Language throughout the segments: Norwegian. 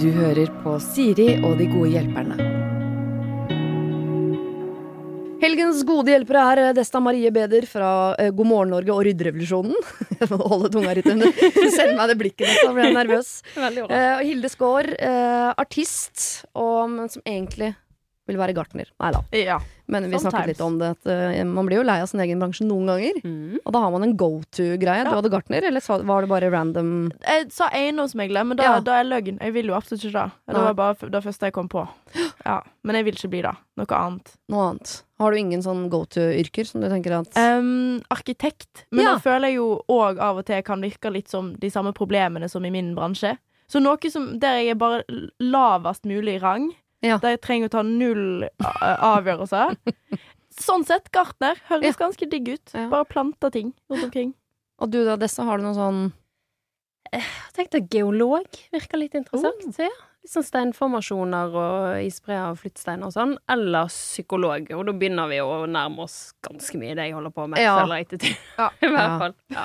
Du hører på Siri og de gode hjelperne. Helgens gode hjelpere er eh, Desta Marie Beder fra eh, God morgen Norge og Rydderevolusjonen. Jeg må holde tunga litt under. Send meg det blikket, så blir jeg nervøs. Veldig bra. Eh, og Hilde Skaar, artist, og, men som egentlig vil være gartner. Nei da. Ja. Men vi snakket litt om det. At, uh, man blir jo lei av sin egen bransje noen ganger. Mm. Og da har man en go to-greie. Du hadde gartner, eller var det bare random Jeg sa eiendomsmegler, men da, Ja. da er løgn. Jeg vil jo absolutt ikke det. Det Nei. var bare det første jeg kom på. Ja. Men jeg vil ikke bli det. Noe annet. noe annet? Har du ingen sånn go to-yrker som du tenker at Um, arkitekt. Men Ja. da føler jeg jo òg av og til kan virke litt som de samme problemene som i min bransje. Så noe som der jeg er bare lavest mulig rang, Ja. De trenger å ta null avgjørelser. Sånn sett, gartner høres ganske digg ut. Ja. Bare plante ting rundt omkring. Og du da, Dessa, har du noe sånn Jeg tenkte geolog virker litt interessant. Oh. Så ja. Sånn steinformasjoner og isbreer og flyttesteiner og sånn. Eller psykolog. Og da begynner vi å nærme oss ganske mye det jeg holder på med. Ja. Føler jeg til tid. Ja. I hvert Ja. fall. Ja.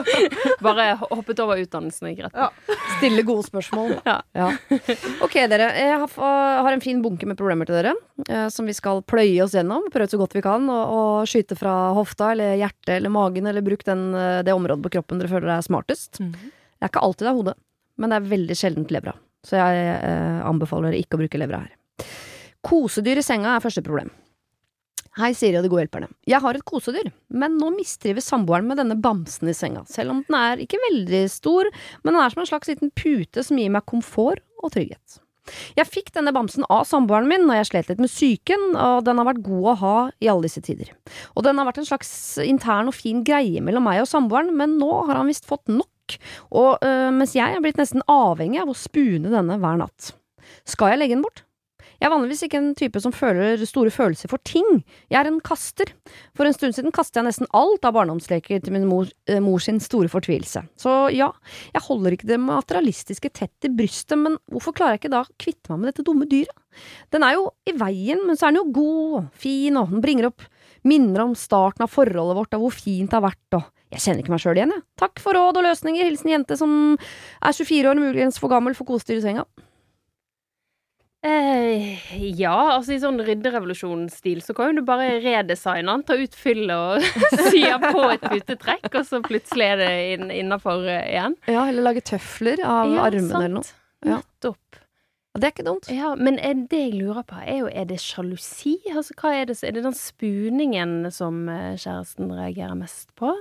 Bare hoppet over utdannelsen og gikk rett på. Ja. Stille gode spørsmål. Ja. Ok, dere. Jeg har, en fin bunke med problemer til dere. eh, som vi skal pløye oss gjennom. Prøve så godt vi kan. Og, og skyte fra hofta eller hjertet eller magen. Eller bruk den, eh, det området på kroppen dere føler er smartest. Det er ikke alltid det er hodet, men det er veldig sjeldent levra. Så jeg eh, anbefaler dere ikke å bruke levra her. Kosedyr i senga er første problem. Hei, Siri og de gode hjelperne. Jeg har et kosedyr, men nå mistrives samboeren med denne bamsen i senga, selv om den er ikke veldig stor, men den er som en slags liten pute som gir meg komfort og trygghet. Jeg fikk denne bamsen av samboeren min når jeg slet litt med psyken, og den har vært god å ha i alle disse tider. Og den har vært en slags intern og fin greie mellom meg og samboeren, men nå har han visst fått nok, og øh, mens jeg er blitt nesten avhengig av å spune denne hver natt. Skal jeg legge den bort? Jeg er vanligvis ikke en type som føler store følelser for ting. Jeg er en kaster. For en stund siden kastet jeg nesten alt av barndomsleker til min mor, eh, mor sin store fortvilelse. Så ja, jeg holder ikke det materialistiske tett i brystet, men hvorfor klarer jeg ikke da å kvitte meg med dette dumme dyret? Den er jo i veien, men så er den jo god og fin, og den bringer opp minner om starten av forholdet vårt, og hvor fint det har vært, og jeg kjenner ikke meg sjøl igjen, jeg. Takk for råd og løsninger. Hilsen jente som er 24 år, muligens for gammel for kosedyr i senga. Eh, ja, altså i sånn rydderevolusjonsstil så kan jo du bare redesigne den, ta ut fyllet og sy på et putetrekk, og så plutselig er det inn, innafor igjen. Ja, eller lage tøfler av Ja, armene sant. eller noe. Ja. Nettopp. Og Det er ikke dumt. Ja, men det jeg lurer på, er jo er det sjalusi? Altså, hva er det, er det den spuningen som eh, kjæresten reagerer mest på?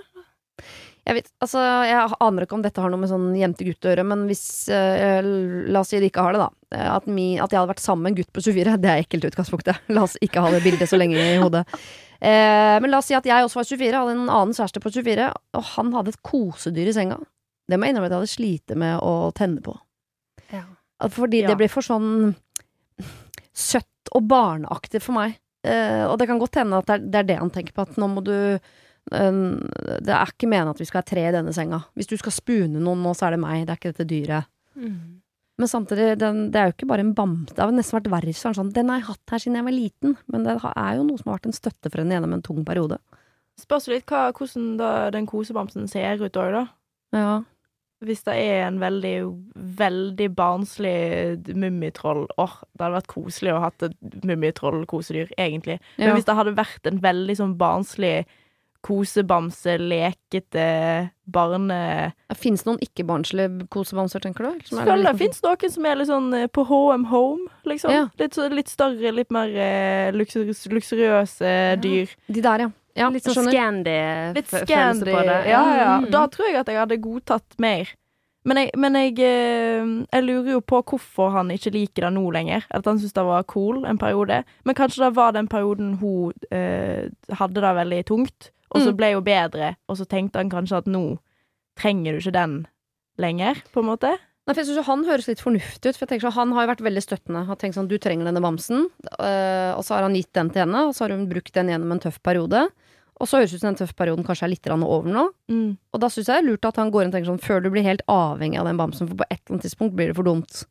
Jeg vet, altså, jeg aner ikke om dette har noe med sånn jente-gutt å gjøre, men hvis eh, La oss si det ikke har det, da. Eh, At, mi, at jeg hadde vært sammen med en gutt på 24, det er ekkelt utgangspunktet. La oss ikke ha det bildet så lenge i hodet. Eh, men la oss si at jeg også var 24, hadde en annen kjæreste på 24, og han hadde et kosedyr i senga. Det må jeg innrømme at jeg hadde slitt med å tenne på. Ja. Fordi Ja. det ble for sånn søtt og barneaktig for meg. Eh, og det kan godt hende at det er, det er det han tenker på, at nå må du Det er ikke meningen at vi skal ha tre i denne senga. Hvis du skal spune noen nå, så er det meg, det er ikke dette dyret. Men samtidig, den, det er jo ikke bare en bamse. Det har nesten vært verre. Så er den sånn, den har jeg hatt her siden jeg var liten, men det er jo noe som har vært en støtte for henne gjennom en tung periode. Spørs litt hva, hvordan da den kosebamsen ser ut òg, da. Ja. Hvis det er en veldig, veldig barnslig mummitroll Åh, det hadde vært koselig å ha et mummitroll-kosedyr, egentlig. Men Ja. hvis det hadde vært en veldig sånn barnslig kosebamse, lekete barne... Fins det noen ikke-barnslige kosebamser, tenker du? Som er Selvfølgelig litt- fins noen som er litt sånn eh, på HM Home, liksom. Ja. Litt, litt større, litt mer eh, luksuriøs, luksuriøse dyr. De der, ja. ja Litt sånn Scandi-følelse på det. Ja, ja. Mm. Da tror jeg at jeg hadde godtatt mer. Men jeg, men jeg, eh, jeg lurer jo på hvorfor han ikke liker det nå lenger. At han syntes det var cool en periode. Men kanskje det var den perioden hun eh, hadde det veldig tungt, og så Mm. ble hun bedre, og så tenkte han kanskje at nå trenger du ikke den lenger, på en måte. Nei, for jeg synes jo Han høres litt fornuftig ut. For jeg tenker så, Han har jo vært veldig støttende. Har tenkt sånn, Du trenger denne bamsen. øh, og så har han gitt den til henne, og så har hun brukt den gjennom en tøff periode. Og så høres det ut som den tøffe perioden kanskje er litt over nå. Mm. Og da syns jeg det er lurt at han går inn og tenker sånn før du blir helt avhengig av den bamsen, for på et eller annet tidspunkt blir det for dumt.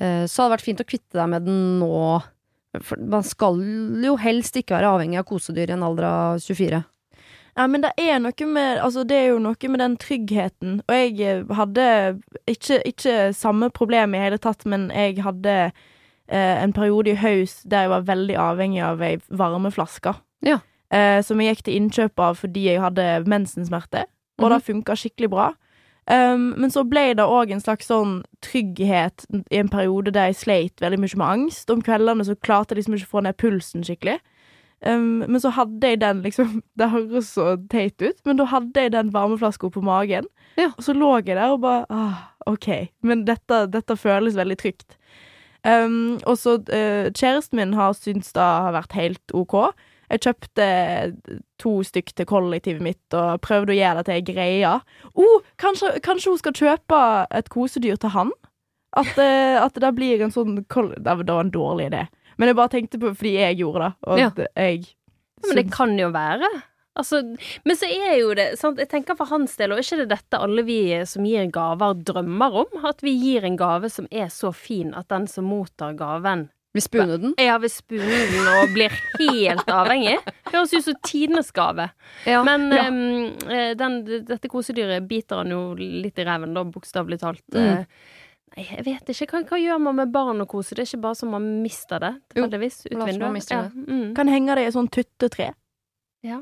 Uh, så hadde det vært fint å kvitte deg med den nå. For man skal jo helst ikke være avhengig av kosedyr i en alder av 24. Ja, men det er noe med Altså, det er jo noe med den tryggheten. Og jeg eh, hadde ikke, ikke samme problem i hele tatt, men jeg hadde eh, en periode i høst der jeg var veldig avhengig av ei varmeflaske. Ja. Eh, som jeg gikk til innkjøp av fordi jeg hadde mensensmerter, og det funka skikkelig bra. Um, men så ble det òg en slags sånn trygghet i en periode der jeg sleit veldig mye med angst. Om kveldene så klarte jeg liksom ikke å få ned pulsen skikkelig. Um, men så hadde jeg den liksom Det høres så teit ut, men da hadde jeg den varmeflaska på magen. Ja. Og så lå jeg der og bare ah, OK. Men dette, dette føles veldig trygt. Um, og så uh, Kjæresten min har syntes det har vært helt OK. Jeg kjøpte to stykk til kollektivet mitt og prøvde å gjøre det til ei greie. Oh, kanskje, kanskje hun skal kjøpe et kosedyr til han? At, uh, at det blir en sånn koll... Det var en dårlig idé. Men jeg bare tenkte på fordi jeg gjorde det, og Ja. at jeg Men det kan jo være. Altså, men så er jo det sant? Jeg tenker for hans del, og er ikke det dette alle vi som gir gaver, drømmer om? At vi gir en gave som er så fin at den som mottar gaven Vi spune den. Ja, vil spune den og blir helt avhengig. Høres ut som tidenes gave. Ja. Men Ja. eh, den, dette kosedyret biter han jo litt i reven, da, bokstavelig talt. Mm. Nei, jeg vet ikke. Hva, hva gjør man med barn og kose? Det er ikke bare som man mister det, Jo, tilfeldigvis, ut la oss man vinduet. Ja. Mm. kan henge det i et sånt tuttetre. Ja.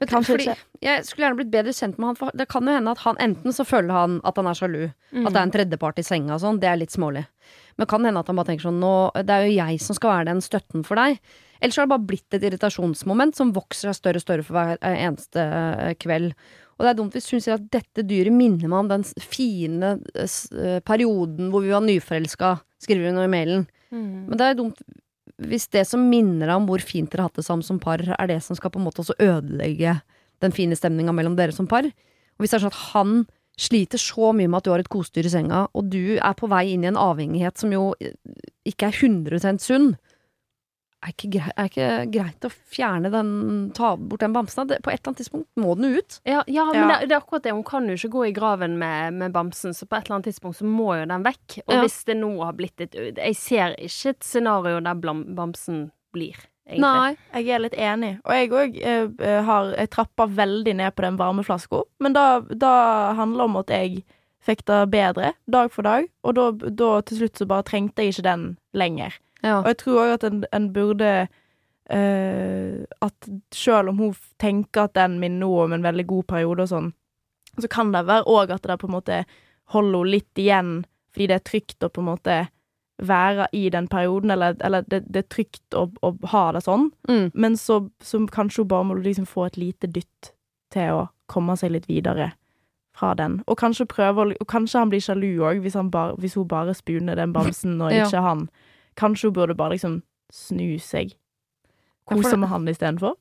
Men Kanskje fordi. Jeg skulle gjerne blitt bedre kjent med han, for det kan jo hende at han enten så føler han at han er sjalu, Mm. at det er en tredjepart i senga og sånn, det er litt smålig. Men kan hende at han bare tenker sånn nå, det er jo jeg som skal være den støtten for deg. Eller så har det bare blitt et irritasjonsmoment som vokser seg større og større for hver eh, eneste eh, kveld. Og det er dumt hvis hun sier at dette dyret minner meg om den fine eh, eh, perioden hvor vi var nyforelska, skriver hun i mailen. Mm. Men det er dumt hvis det som minner deg om hvor fint dere har hatt det sammen som par, er det som skal på en måte også ødelegge den fine stemninga mellom dere som par. Og hvis det er sånn at han sliter så mye med at du har et kosedyr i senga, og du er på vei inn i en avhengighet som jo eh, ikke er 100 sunn, er ikke, grei, er ikke greit å fjerne den, ta bort den bamsen? Det, på et eller annet tidspunkt må den ut. Ja, ja, men Ja. Det, det er akkurat det. Hun kan jo ikke gå i graven med, med bamsen, så på et eller annet tidspunkt så må jo den vekk. Og Ja. hvis det nå har blitt et Jeg ser ikke et scenario der blam, bamsen blir, egentlig. Jeg er litt enig. Og jeg òg eh, har Jeg trappa veldig ned på den varmeflaska, men da, da handler det om at jeg fikk det bedre dag for dag, og da, da til slutt så bare trengte jeg ikke den lenger. Ja. Og jeg tror òg at en, en burde Uh, At selv om hun tenker at den minner henne om en veldig god periode og sånn, så kan det være òg at det på en måte holder henne litt igjen, fordi det er trygt å på en måte være i den perioden, eller, eller det, det er trygt å, å ha det sånn. Mm. Men så, så kanskje hun bare må liksom få et lite dytt til å komme seg litt videre fra den. Og kanskje prøve å Og kanskje han blir sjalu òg, hvis, hvis hun bare spuner den bamsen, og Ja. ikke han. Kanskje hun burde bare liksom snu seg. Kose med han istedenfor.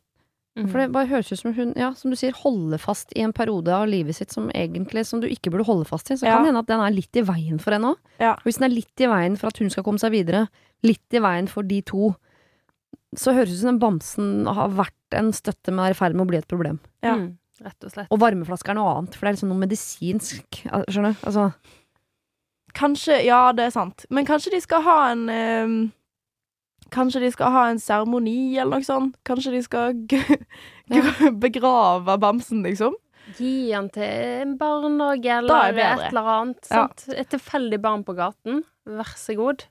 Mm. For det bare høres ut som hun, ja, som du sier, holder fast i en periode av livet sitt som egentlig som du ikke burde holde fast i. Så Ja. kan det hende at den er litt i veien for henne òg. Ja. Og hvis den er litt i veien for at hun skal komme seg videre, litt i veien for de to, så høres det ut som den bamsen har vært en støtte, men er i ferd med å bli et problem. Ja. Mm. Rett og slett. Og varmeflaske er noe annet, for det er liksom noe medisinsk. Skjønner du? Altså, Kanskje Ja, det er sant. Men kanskje de skal ha en um, Kanskje de skal ha en seremoni, eller noe sånt. Kanskje de skal g begrave bamsen, liksom. Gi han til en barnehage eller er et eller annet. Ja. Et tilfeldig barn på gaten. Vær så god.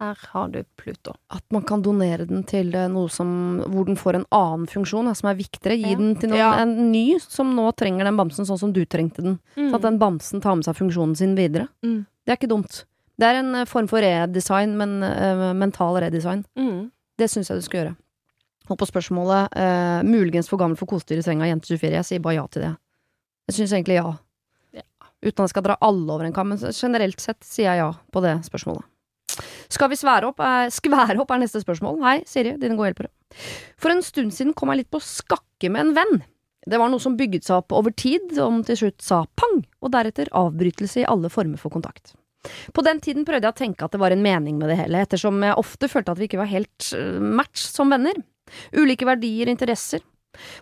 Her har du Pluto. at man kan donere den til eh, noe som, hvor den får en annen funksjon, som er viktigere. Gi Ja. den til noen, Ja. en ny som nå trenger den bamsen sånn som du trengte den. Så at den bamsen tar med seg funksjonen sin videre. Mm. Det er ikke dumt. Det er en eh, form for redesign, men uh, mental redesign. Mm. Det syns jeg du skal gjøre. Og på spørsmålet uh, muligens for gammel for kosedyr i senga, jente 24, jeg sier bare ja til det. Jeg syns egentlig ja. Ja. Uten at jeg skal dra alle over en kam, men generelt sett sier jeg ja på det spørsmålet. Skal vi svære opp? Er, skvære opp er neste spørsmål. Hei, Siri, dine gode hjelpere. For en stund siden kom jeg litt på skakke med en venn. Det var noe som bygget seg opp over tid, om til slutt sa pang, og deretter avbrytelse i alle former for kontakt. På den tiden prøvde jeg å tenke at det var en mening med det hele, ettersom jeg ofte følte at vi ikke var helt eh, match som venner. Ulike verdier, interesser.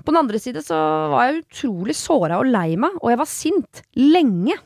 På den andre side så var jeg utrolig såra og lei meg, og jeg var sint. Lenge.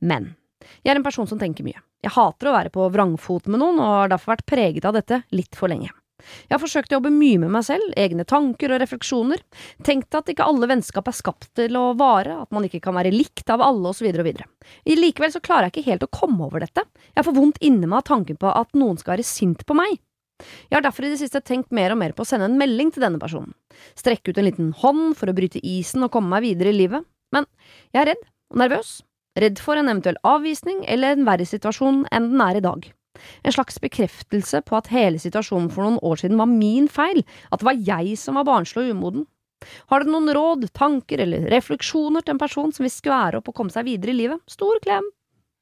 Men jeg er en person som tenker mye. Jeg hater å være på vrangfot med noen, og har derfor vært preget av dette litt for lenge. Jeg har forsøkt å jobbe mye med meg selv, egne tanker og refleksjoner, tenkt at ikke alle vennskap er skapt til å vare, at man ikke kan være likt av alle, osv. og videre. Likevel så klarer jeg ikke helt å komme over dette, jeg får vondt inni meg av tanken på at noen skal være sint på meg. Jeg har derfor i det siste tenkt mer og mer på å sende en melding til denne personen, strekke ut en liten hånd for å bryte isen og komme meg videre i livet, men jeg er redd og nervøs, redd for en eventuell avvisning eller en verre situasjon enn den er i dag. En slags bekreftelse på at hele situasjonen for noen år siden var min feil, at det var jeg som var barnslig og umoden. Har dere noen råd, tanker eller refleksjoner til en person som vil skvære opp og komme seg videre i livet? Stor klem.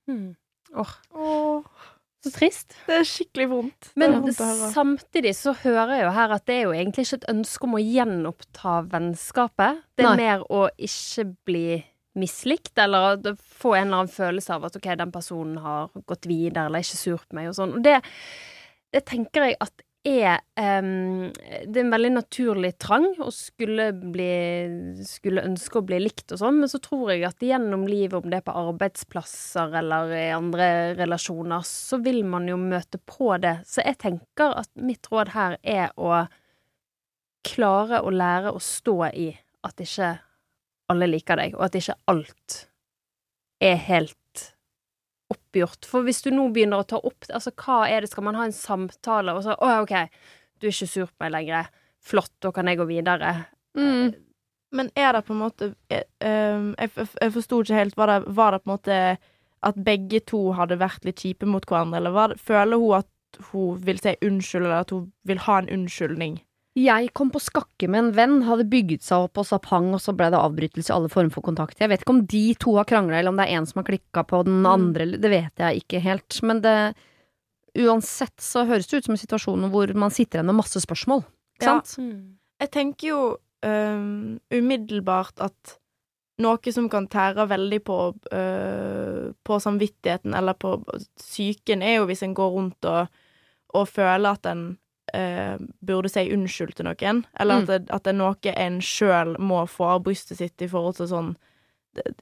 Mm. Åh, Åh, så trist. det er skikkelig vondt. Men det vondt samtidig så hører jeg jo her at det er jo egentlig ikke et ønske om å gjenoppta vennskapet. Det er Nei. mer å ikke bli mislikt, eller få en eller annen følelse av at ok, den personen har gått videre, eller er ikke sur på meg, og sånn. Og det, det tenker jeg at er um, Det er en veldig naturlig trang å skulle bli Skulle ønske å bli likt og sånn, men så tror jeg at gjennom livet, om det er på arbeidsplasser eller i andre relasjoner, så vil man jo møte på det. Så jeg tenker at mitt råd her er å klare å lære å stå i at ikke alle liker deg, og at ikke alt er helt oppgjort. For hvis du nå begynner å ta opp Altså, hva er det? Skal man ha en samtale, og så Å, OK, du er ikke sur på meg lenger. Flott, da kan jeg gå videre. Mm. Men er det på en måte eh, um, Jeg, jeg, forsto ikke helt. Var det, var det på en måte at begge to hadde vært litt kjipe mot hverandre, eller det, føler hun at hun vil si unnskyld, eller at hun vil ha en unnskyldning? Jeg kom på skakke med en venn, hadde bygget seg opp og sa pang, og så ble det avbrytelse i alle former for kontakt. Jeg vet ikke om de to har krangla, eller om det er en som har klikka på den Mm. andre, det vet jeg ikke helt. Men det Uansett så høres det ut som en situasjon hvor man sitter igjen med masse spørsmål. Ikke Ja. sant? Jeg tenker jo um, umiddelbart at noe som kan tære veldig på, uh, på samvittigheten eller på psyken, er jo hvis en går rundt og, og føler at en øh, burde si unnskyld til noen, eller Mm. at, det, at det er noe en sjøl må få av brystet sitt i forhold til sånn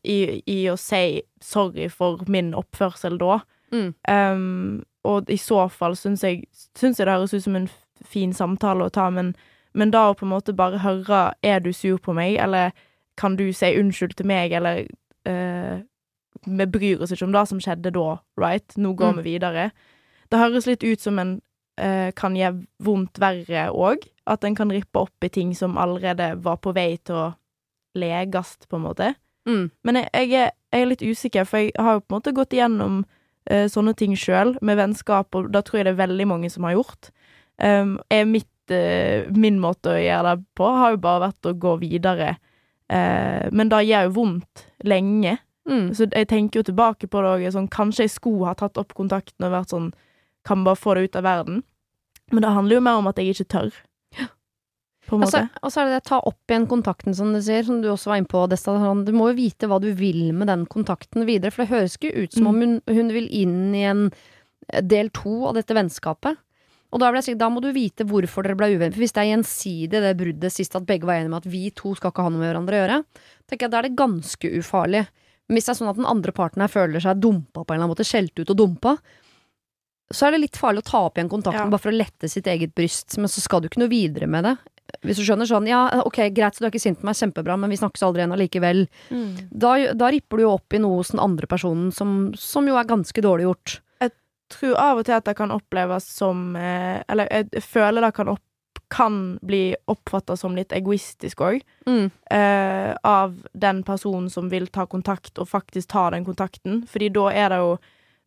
i, i å si sorry for min oppførsel da. Mm. Um, og i så fall syns jeg, syns jeg det høres ut som en fin samtale å ta, men, men da å på en måte bare høre Er du sur på meg, eller kan du si unnskyld til meg, eller uh, Vi bryr oss ikke om det som skjedde da, right? Nå går Mm. vi videre. Det høres litt ut som en eh, kan gjøre vondt verre òg. At en kan rippe opp i ting som allerede var på vei til å leges, på en måte. Mm. Men jeg, jeg, er, jeg er litt usikker, for jeg har jo på en måte gått igjennom eh, sånne ting sjøl, med vennskap, og da tror jeg det er veldig mange som har gjort. Um, er mitt, eh, min måte å gjøre det på har jo bare vært å gå videre. Eh, men det gjør jo vondt lenge. Mm. Så jeg tenker jo tilbake på det er sånn Kanskje jeg skulle ha tatt opp kontakten og vært sånn Kan bare få det ut av verden. Men det handler jo mer om at jeg ikke tør. Altså, og så er det det ta opp igjen kontakten, som du sier, som du også var inne på, Desta. Sånn, Du må jo vite hva du vil med den kontakten videre, for det høres ikke ut som om hun, hun vil inn i en eh, del to av dette vennskapet. Og da, jeg da må du vite hvorfor dere ble uvenner. For hvis det er gjensidig, det bruddet sist, at begge var enige med at vi to skal ikke ha noe med hverandre å gjøre, tenker jeg da er det ganske ufarlig. Men hvis det er sånn at den andre parten her føler seg dumpa på en eller annen måte, skjelt ut og dumpa, så er det litt farlig å ta opp igjen kontakten Ja. bare for å lette sitt eget bryst, men så skal du ikke noe videre med det. Hvis du skjønner sånn, ja, ok, greit, så du er ikke sint på meg, kjempebra, men vi snakkes aldri igjen allikevel. Da, da ripper du jo opp i noe hos den andre personen som, som jo er ganske dårlig gjort. Jeg tror av og til at det kan oppleves som eh, Eller jeg føler det kan, opp, kan bli oppfatta som litt egoistisk òg. Mm. Eh, av den personen som vil ta kontakt, og faktisk ta den kontakten. Fordi da er det jo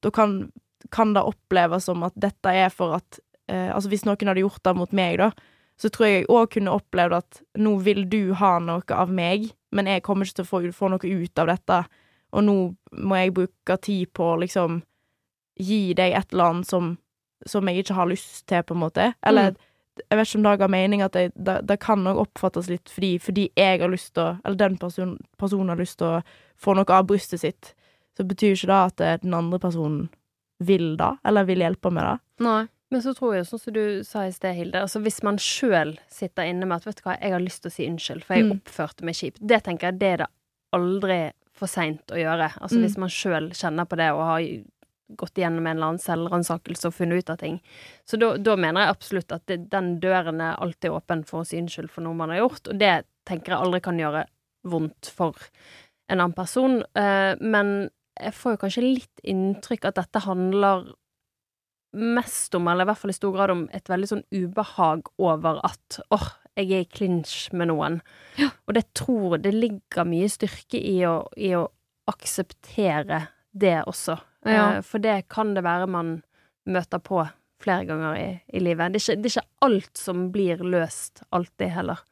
Da kan, kan det oppleves som at dette er for at eh, Altså hvis noen hadde gjort det mot meg, da, så tror jeg jeg òg kunne opplevd at nå vil du ha noe av meg, men jeg kommer ikke til å få, få noe ut av dette, og nå må jeg bruke tid på å liksom gi deg et eller annet som, som jeg ikke har lyst til, på en måte. Eller jeg vet ikke om det ga mening at jeg, det, det kan nok oppfattes litt fordi, fordi jeg har lyst til å Eller den person, personen har lyst til å få noe av brystet sitt, så betyr ikke det at eh, den andre personen vil det, eller vil hjelpe med det. Nei. Men så tror jeg, sånn som du sa i sted, Hilde, altså hvis man sjøl sitter inne med at vet du hva, jeg har lyst til å si unnskyld, for jeg Mm. oppførte meg kjipt, det tenker jeg det er det aldri for seint å gjøre. Altså Mm. hvis man sjøl kjenner på det og har gått igjennom en eller annen selvransakelse og funnet ut av ting. Så da, da mener jeg absolutt at det, den døren er alltid åpen for å si unnskyld for noe man har gjort, og det tenker jeg aldri kan gjøre vondt for en annen person. Eh, men jeg får jo kanskje litt inntrykk at dette handler mest om, eller i hvert fall i stor grad om, et veldig sånn ubehag over at åh, jeg er i klinsj med noen. Ja. Og det tror det ligger mye styrke i å, i å akseptere det også. Ja. Eh, For det kan det være man møter på flere ganger i, i livet. Det er, ikke, det er ikke alt som blir løst alltid heller.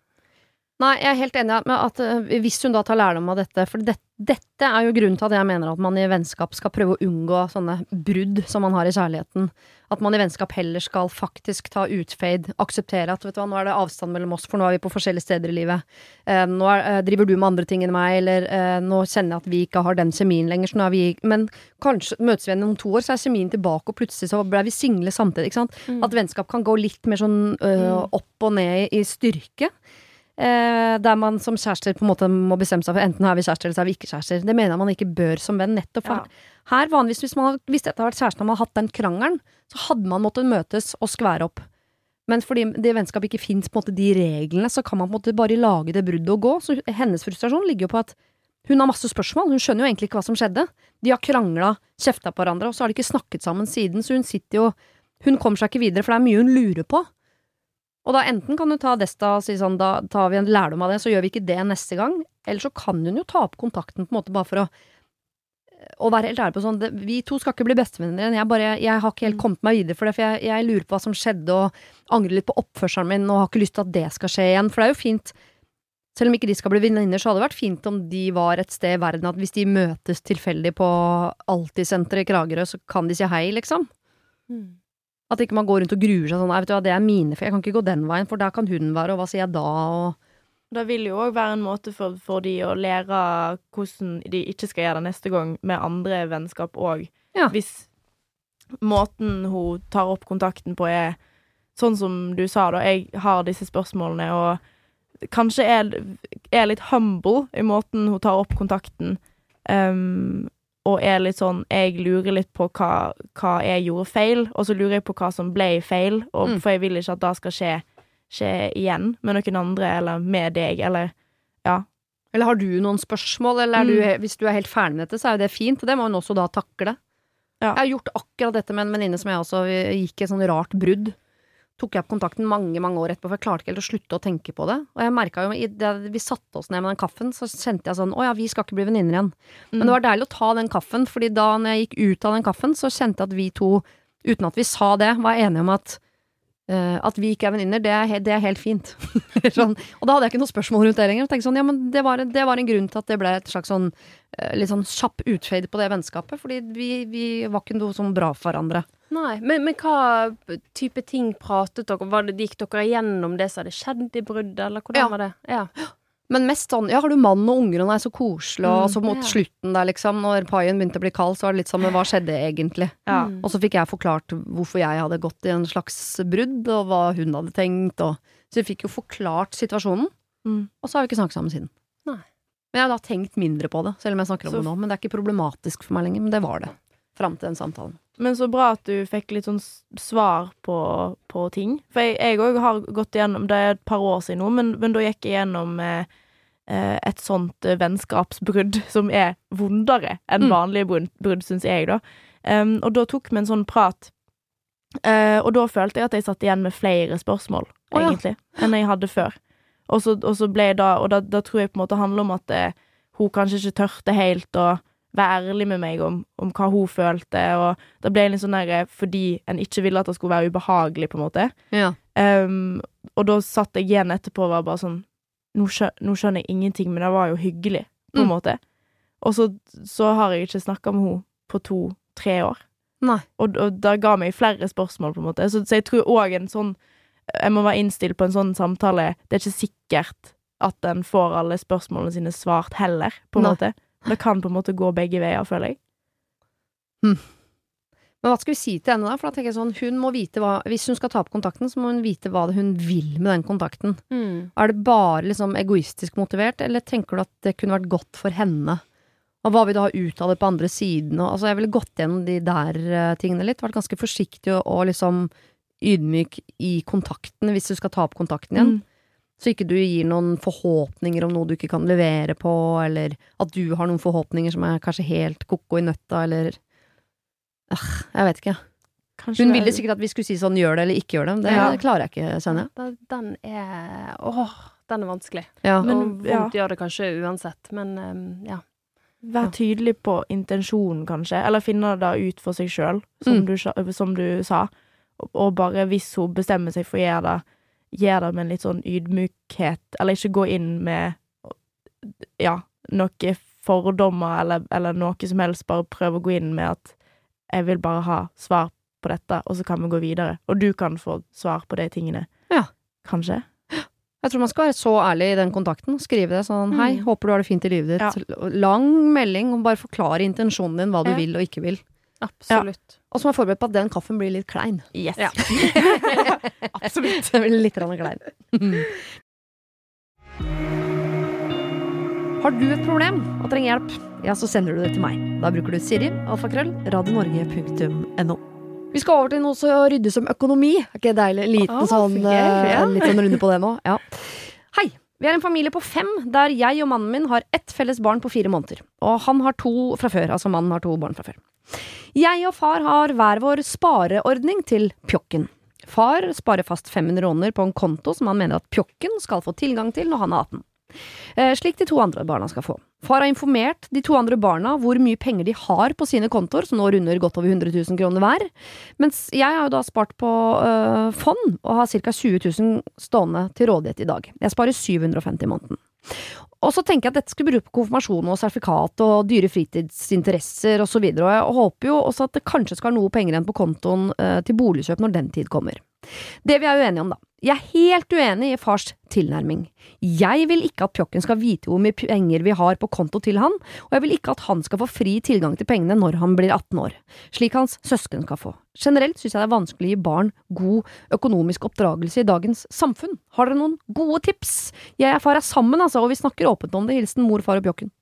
Nei, jeg er helt enig med at eh, hvis hun da tar lærdom av dette For det, dette er jo grunnen til at jeg mener at man i vennskap skal prøve å unngå sånne brudd som man har i kjærligheten. At man i vennskap heller skal faktisk ta utfade, akseptere at vet du hva, nå er det avstand mellom oss, for nå er vi på forskjellige steder i livet. Eh, nå er, eh, driver du med andre ting enn meg, eller eh, nå kjenner jeg at vi ikke har den kjemien lenger, så nå er vi Men kanskje møtes vi igjen om to år, så er kjemien tilbake, og plutselig så ble vi single samtidig, ikke sant. At vennskap kan gå litt mer sånn øh, opp og ned i, i styrke. Eh, der man som kjærester på en måte må bestemme seg for enten er vi kjærester eller så er vi ikke kjærester. Det mener jeg man ikke bør som venn, nettopp Ja. her vanligvis hvis, man, hvis dette hadde vært kjæresten og man hadde hatt den krangelen, så hadde man måttet møtes og skvære opp. Men fordi det vennskapet ikke fins de reglene, så kan man på en måte bare lage det bruddet og gå. Så hennes frustrasjon ligger jo på at hun har masse spørsmål, hun skjønner jo egentlig ikke hva som skjedde. De har krangla, kjefta på hverandre, og så har de ikke snakket sammen siden, så hun sitter jo Hun kommer seg ikke videre, for det er mye hun lurer på. Og da enten kan du ta Desta og si sånn, da tar vi en lærdom av det, så gjør vi ikke det neste gang. Eller så kan hun jo ta opp kontakten på en måte bare for å å være helt ærlig på sånn det, Vi to skal ikke bli bestevenner igjen. Jeg, bare, jeg har ikke helt kommet meg videre for det, for jeg, jeg lurer på hva som skjedde, og angrer litt på oppførselen min, og har ikke lyst til at det skal skje igjen. For det er jo fint Selv om ikke de skal bli venninner, så hadde det vært fint om de var et sted i verden at hvis de møtes tilfeldig på Alltid-senteret i Kragerø, så kan de si hei, liksom. At ikke man går rundt og gruer seg sånn Nei, vet du hva, det er mine, for jeg kan ikke gå den veien, for der kan hun være, og hva sier jeg da, og Det vil jo òg være en måte for, for de å lære hvordan de ikke skal gjøre det neste gang med andre vennskap òg. Ja. Hvis måten hun tar opp kontakten på, er sånn som du sa, da. Jeg har disse spørsmålene, og kanskje er, er litt humble i måten hun tar opp kontakten. Um, og er litt sånn Jeg lurer litt på hva, hva jeg gjorde feil, og så lurer jeg på hva som ble feil, og, Mm. for jeg vil ikke at det skal skje, skje igjen med noen andre, eller med deg, eller Ja. Eller har du noen spørsmål, eller er Mm. du, hvis du er helt ferdig med dette, så er jo det fint, og det må hun også da takle. Ja. Jeg har gjort akkurat dette med en venninne som jeg også gikk i et sånn rart brudd. Tok jeg opp kontakten mange, mange år etterpå, for jeg klarte ikke helt å slutte å tenke på det. Og jeg merka jo, i det, vi satte oss ned med den kaffen, så kjente jeg sånn, å ja, vi skal ikke bli venninner igjen. Men det var deilig å ta den kaffen, fordi da når jeg gikk ut av den kaffen, så kjente jeg at vi to, uten at vi sa det, var enige om at eh, at vi ikke er venninner, det, det er helt fint. sånn. Og da hadde jeg ikke noe spørsmål rundt det lenger. Tenkte sånn, ja, men det var, det var en grunn til at det ble et slags sånn uh, litt sånn kjapp utfade på det vennskapet, fordi vi, vi var ikke noe sånn bra for hverandre. Nei, men, men hva type ting pratet dere om? Gikk dere igjennom det som hadde skjedd i bruddet, eller hvordan Ja. var det? Ja. Men mest sånn, ja, har du mann og unger, og er så koselig, og Mm, så mot ja. slutten der, liksom, når paien begynte å bli kald, så var det litt sånn, men hva skjedde egentlig? Ja. Mm. Og så fikk jeg forklart hvorfor jeg hadde gått i en slags brudd, og hva hun hadde tenkt, og Så vi fikk jo forklart situasjonen, Mm. og så har vi ikke snakket sammen siden. Nei. Men jeg har da tenkt mindre på det, selv om jeg snakker om Så- det nå. Men det er ikke problematisk for meg lenger, men det var det. Fram til den samtalen. Men så bra at du fikk litt sånn svar på, på ting. For jeg òg har gått igjennom Det er et par år siden nå, men, men da gikk jeg gjennom eh, eh, et sånt eh, vennskapsbrudd som er vondere enn Mm. vanlige brudd, brudd syns jeg, da. Um, og da tok vi en sånn prat. uh, og da følte jeg at jeg satt igjen med flere spørsmål, Å, ja. egentlig, enn jeg hadde før. Og så, og så ble jeg da Og da, da tror jeg på en måte handler om at eh, hun kanskje ikke tørte helt å være ærlig med meg om, om hva hun følte, og da ble jeg litt sånn der eh, fordi en ikke ville at det skulle være ubehagelig, på en måte. Ja. Um, og da satt jeg igjen etterpå og var bare sånn nå, skjø nå skjønner jeg ingenting, men det var jo hyggelig, på en Mm. måte. Og så, så har jeg ikke snakka med henne på to-tre år. Nei. Og, og det ga meg flere spørsmål, på en måte. Så, så jeg tror òg en sånn Jeg må være innstilt på en sånn samtale. Det er ikke sikkert at en får alle spørsmålene sine svart heller, på en Nei. måte. Det kan på en måte gå begge veier, føler jeg. Men hva skal vi si til henne da? For da tenker jeg sånn, hun må vite hva Hvis hun skal ta opp kontakten, så må hun vite hva det hun vil med den kontakten. Mm. Er det bare liksom egoistisk motivert, eller tenker du at det kunne vært godt for henne Og hva vil du ha ut av det på andre siden? Og, altså, jeg ville gått gjennom de der uh, tingene litt. Vært ganske forsiktig og, og liksom ydmyk i kontakten hvis du skal ta opp kontakten igjen. Mm. Så ikke du gir noen forhåpninger om noe du ikke kan levere på, eller at du har noen forhåpninger som er kanskje helt ko-ko i nøtta, eller øh, Jeg vet ikke. Kanskje Hun ville sikkert at vi skulle si sånn gjør det eller ikke gjør det, men det Ja. klarer jeg ikke, skjønner jeg. Den, er Åh, den er vanskelig. Ja. Men, og ja. gjør det kanskje uansett, men um, ja. Vær tydelig på intensjonen, kanskje, eller finne det ut for seg sjøl, som, Mm. som du sa. Og bare hvis hun bestemmer seg for å gjøre det, gjør det med en litt sånn ydmykhet, eller ikke gå inn med ja, noe fordommer eller, eller noe som helst, bare prøve å gå inn med at jeg vil bare ha svar på dette, og så kan vi gå videre. Og du kan få svar på de tingene. Ja. Kanskje. Jeg tror man skal være så ærlig i den kontakten. Skrive det sånn Mm. hei, håper du har det fint i livet ditt. Lang melding og bare forklare intensjonen din, hva du Ja. vil og ikke vil. Absolutt. Og så må jeg forberede på at den kaffen blir litt klein. Yes. Ja. Absolutt. Den blir litt klein. Har du et problem og trenger hjelp, ja, så sender du det til meg. Da bruker du Siri, alfakrøll, radionorge.no. Vi skal over til noe så ryddig som økonomi. Er ikke det deilig? Liten oh, sånn, så gøy, eh, ja. en liten runde på det nå. Ja. Hei! Vi er en familie på fem, der jeg og mannen min har ett felles barn på fire måneder. Og han har to fra før, altså mannen har to barn fra før. Jeg og far har hver vår spareordning til Pjokken. Far sparer fast 500 kroner på en konto som han mener at Pjokken skal få tilgang til når han er 18. Eh, slik de to andre barna skal få. Far har informert de to andre barna hvor mye penger de har på sine kontoer, som nå runder godt over 100 000 kroner hver. Mens jeg har jo da spart på øh, fond, og har ca. 20 000 stående til rådighet i dag. Jeg sparer 750 i måneden. Og så tenker jeg at dette skulle bruke konfirmasjon og sertifikat og dyre fritidsinteresser osv. Og, så og jeg håper jo også at det kanskje skal være noe penger igjen på kontoen øh, til boligkjøp når den tid kommer. Det vi er uenige om, da. Jeg er helt uenig i fars tilnærming. Jeg vil ikke at Pjokken skal vite hvor mye penger vi har på konto til han, og jeg vil ikke at han skal få fri tilgang til pengene når han blir 18 år, slik hans søsken skal få. Generelt synes jeg det er vanskelig å gi barn god økonomisk oppdragelse i dagens samfunn. Har dere noen gode tips? Jeg og far er sammen, altså, og vi snakker åpent om det. Hilsen mor, far og Pjokken.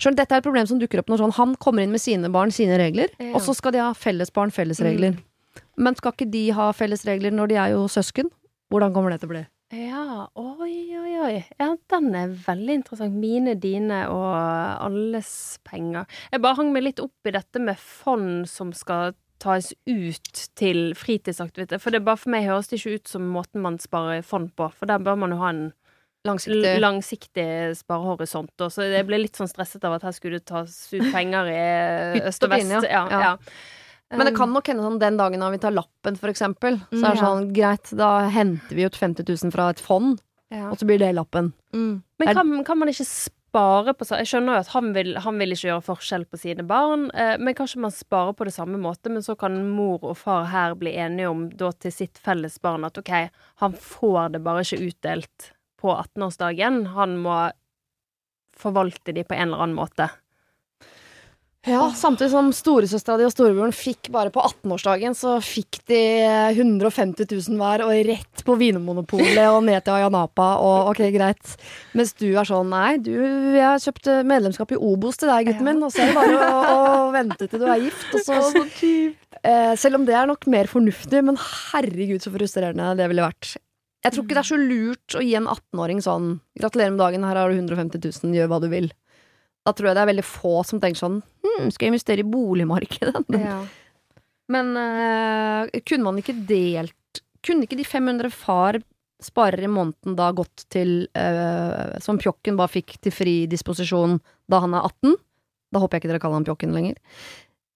Skjønn, dette er et problem som dukker opp når sånn, han kommer inn med sine barn, sine regler, Ja. og så skal de ha felles barn, felles regler. Men skal ikke de ha felles regler når de er jo søsken? Hvordan kommer det til å bli? Ja, oi, oi, oi. Ja, den er veldig interessant. Mine, dine og alles penger. Jeg bare hang meg litt opp i dette med fond som skal tas ut til fritidsaktiviteter. For det bare for meg høres det ikke ut som måten man sparer fond på. For der bør man jo ha en Langsiktig. langsiktig sparehorisont. Og så jeg ble litt sånn stresset av at her skulle det tas ut penger i øst og vest. Ja. ja. Men det kan nok hende sånn den dagen vi tar lappen, for eksempel, så Mm, er det sånn greit, da henter vi ut 50 000 fra et fond, Ja. og så blir det lappen. Mm. Men kan, kan man ikke spare på sa- Jeg skjønner jo at han vil, han vil ikke gjøre forskjell på sine barn, eh, men kanskje man sparer på det samme måte, men så kan mor og far her bli enige om da til sitt felles barn at OK, han får det bare ikke utdelt på 18-årsdagen, han må forvalte de på en eller annen måte. Ja, samtidig som storesøstera di og storebroren fikk bare på 18-årsdagen, så fikk de 150 000 hver, og rett på Vinmonopolet og ned til Ayanapa, og ok, greit. Mens du er sånn, nei, du, jeg har kjøpt medlemskap i Obos til deg, gutten min, og så er det bare å, å vente til du er gift, og så eh, Selv om det er nok mer fornuftig, men herregud så frustrerende det ville vært. Jeg tror ikke det er så lurt å gi en 18-åring sånn Gratulerer med dagen, her har du 150 000, gjør hva du vil. Da tror jeg det er veldig få som tenker sånn hm, skal jeg investere i boligmarkedet? Men uh, kunne man ikke delt Kunne ikke de 500 far sparer i måneden da gått til uh, Som Pjokken bare fikk til fri disposisjon da han er 18? Da håper jeg ikke dere kaller han Pjokken lenger.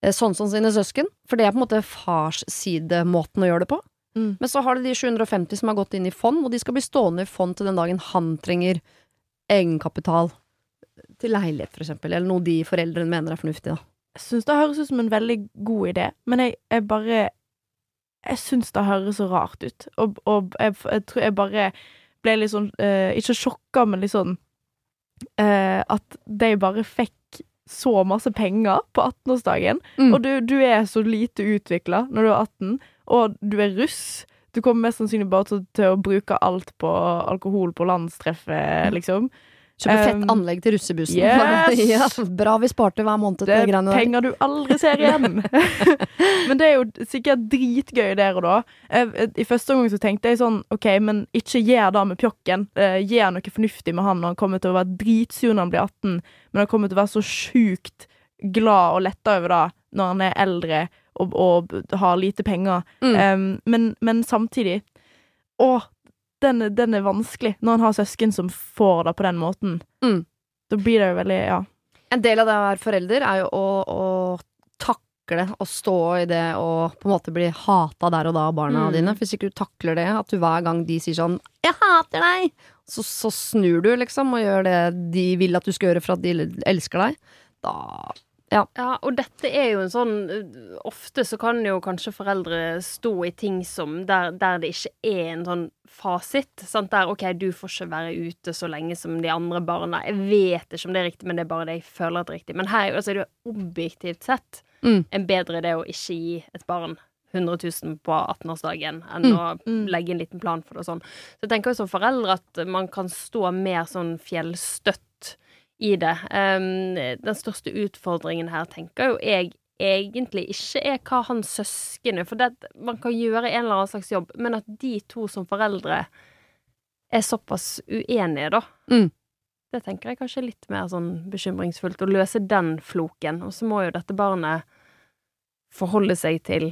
Uh, sånn som sine søsken. For det er på en måte farssidemåten å gjøre det på. Mm. Men så har du de 750 som har gått inn i fond, og de skal bli stående i fond til den dagen han trenger egenkapital til leilighet, for eksempel, eller noe de foreldrene mener er fornuftig, da. Jeg syns det høres ut som en veldig god idé, men jeg, jeg bare Jeg syns det høres så rart ut, og, og jeg, jeg tror jeg bare ble litt sånn eh, Ikke sjokka, men litt sånn eh, At de bare fikk så masse penger på 18-årsdagen, Mm. og du, du er så lite utvikla når du er 18, og du er russ. Du kommer mest sannsynlig bare til, til å bruke alt på alkohol på landstreffet, liksom. Kjøpe fett anlegg til russebussen. yes! ja, bra vi sparte hver måned Det til greiene er der. penger du aldri ser igjen. men det er jo sikkert dritgøy der og da. Eh, I første omgang så tenkte jeg sånn OK, men ikke gjør det med pjokken. Eh, Gjør noe fornuftig med han, når han kommer til å være dritsur når han blir 18, men han kommer til å være så sjukt glad og letta over det når han er eldre og, og har lite penger. Mm. Um, men, men samtidig Å, den, den er vanskelig når han har søsken som får det på den måten. Mm. Da blir det jo veldig Ja. En del av det å være forelder er jo å, å takle å stå i det og på en måte bli hata der og da av barna Mm. dine. Hvis ikke du takler det, at du hver gang de sier sånn 'jeg hater deg', så, så snur du liksom og gjør det de vil at du skal gjøre for at de elsker deg. Da Ja, og dette er jo en sånn uh, Ofte så kan jo kanskje foreldre stå i ting som der, der det ikke er en sånn fasit. Sant? Der OK, du får ikke være ute så lenge som de andre barna. Jeg vet ikke om det er riktig, men det er bare det jeg føler at det er riktig. Men her altså, er det jo objektivt sett Mm. en bedre idé å ikke gi et barn 100 000 på 18-årsdagen enn Mm. å Mm. legge en liten plan for det og sånn. Så jeg tenker jo som foreldre at man kan stå mer sånn fjellstøtt i det. Um, den største utfordringen her tenker jo jeg egentlig ikke er hva hans søsken er, for det, man kan gjøre en eller annen slags jobb, men at de to som foreldre er såpass uenige, da. Mm. Det tenker jeg kanskje er litt mer sånn bekymringsfullt, å løse den floken. Og så må jo dette barnet forholde seg til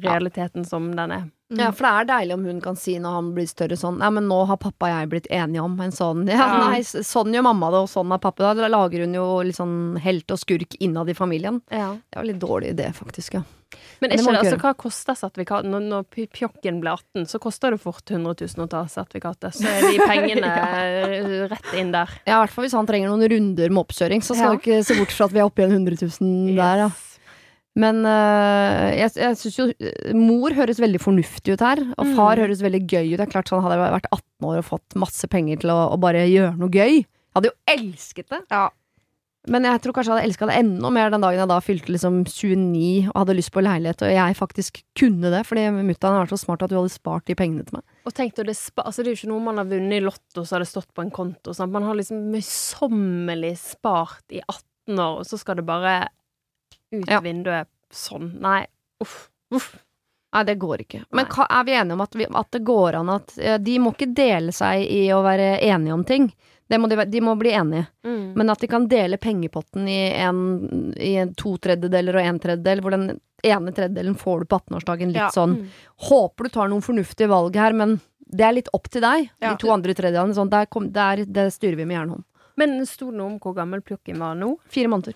realiteten som den er. Mm. Ja, for det er deilig om hun kan si når han blir større sånn Nei, men nå har pappa og jeg blitt enige om en sånn Ja, Ja. nei, sånn gjør mamma det, og sånn er pappa. Da lager hun jo litt sånn helt og skurk innad i familien. Ja. Det jo litt dårlig idé, faktisk, ja. Men er ikke det, altså, hva koster sertifikat? Når, når Pjokken ble 18, så koster det fort 100 000 å ta sertifikatet. Så er de pengene ja. rett inn der. Ja, i hvert fall hvis han trenger noen runder med oppkjøring, så skal Ja. du ikke se bort fra at vi er oppe i en 100 000 der, ja. Men øh, jeg, jeg syns jo øh, mor høres veldig fornuftig ut her, og Mm. far høres veldig gøy ut. Det er klart sånn Hadde jeg vært 18 år og fått masse penger til å, å bare gjøre noe gøy, jeg hadde jo elsket det. Ja. Men jeg tror kanskje jeg hadde elska det enda mer den dagen jeg da fylte liksom 29 og hadde lyst på leilighet, og jeg faktisk kunne det, fordi mutter'n har vært så smart at hun hadde spart de pengene til meg. Og tenk deg, det, altså, det er jo ikke noe man har vunnet i Lotto, så har det stått på en konto. Sant? Man har liksom møysommelig spart i 18 år, og så skal det bare ut Ja. vinduet sånn. Nei, uff. Uff. Nei, det går ikke. Men hva, er vi enige om at, vi, at det går an at De må ikke dele seg i å være enige om ting. Det må de, de må bli enige. Mm. Men at de kan dele pengepotten i, en, i en to tredjedeler og en tredjedel, hvor den ene tredjedelen får du på 18-årsdagen. Litt Ja. sånn Mm. Håper du tar noen fornuftige valg her, men det er litt opp til deg. Ja. De to andre tredjedelene. Sånn, der kom, der, det styrer vi med jernhånd. Men sto det noe om hvor gammel plukken var nå? Fire måneder.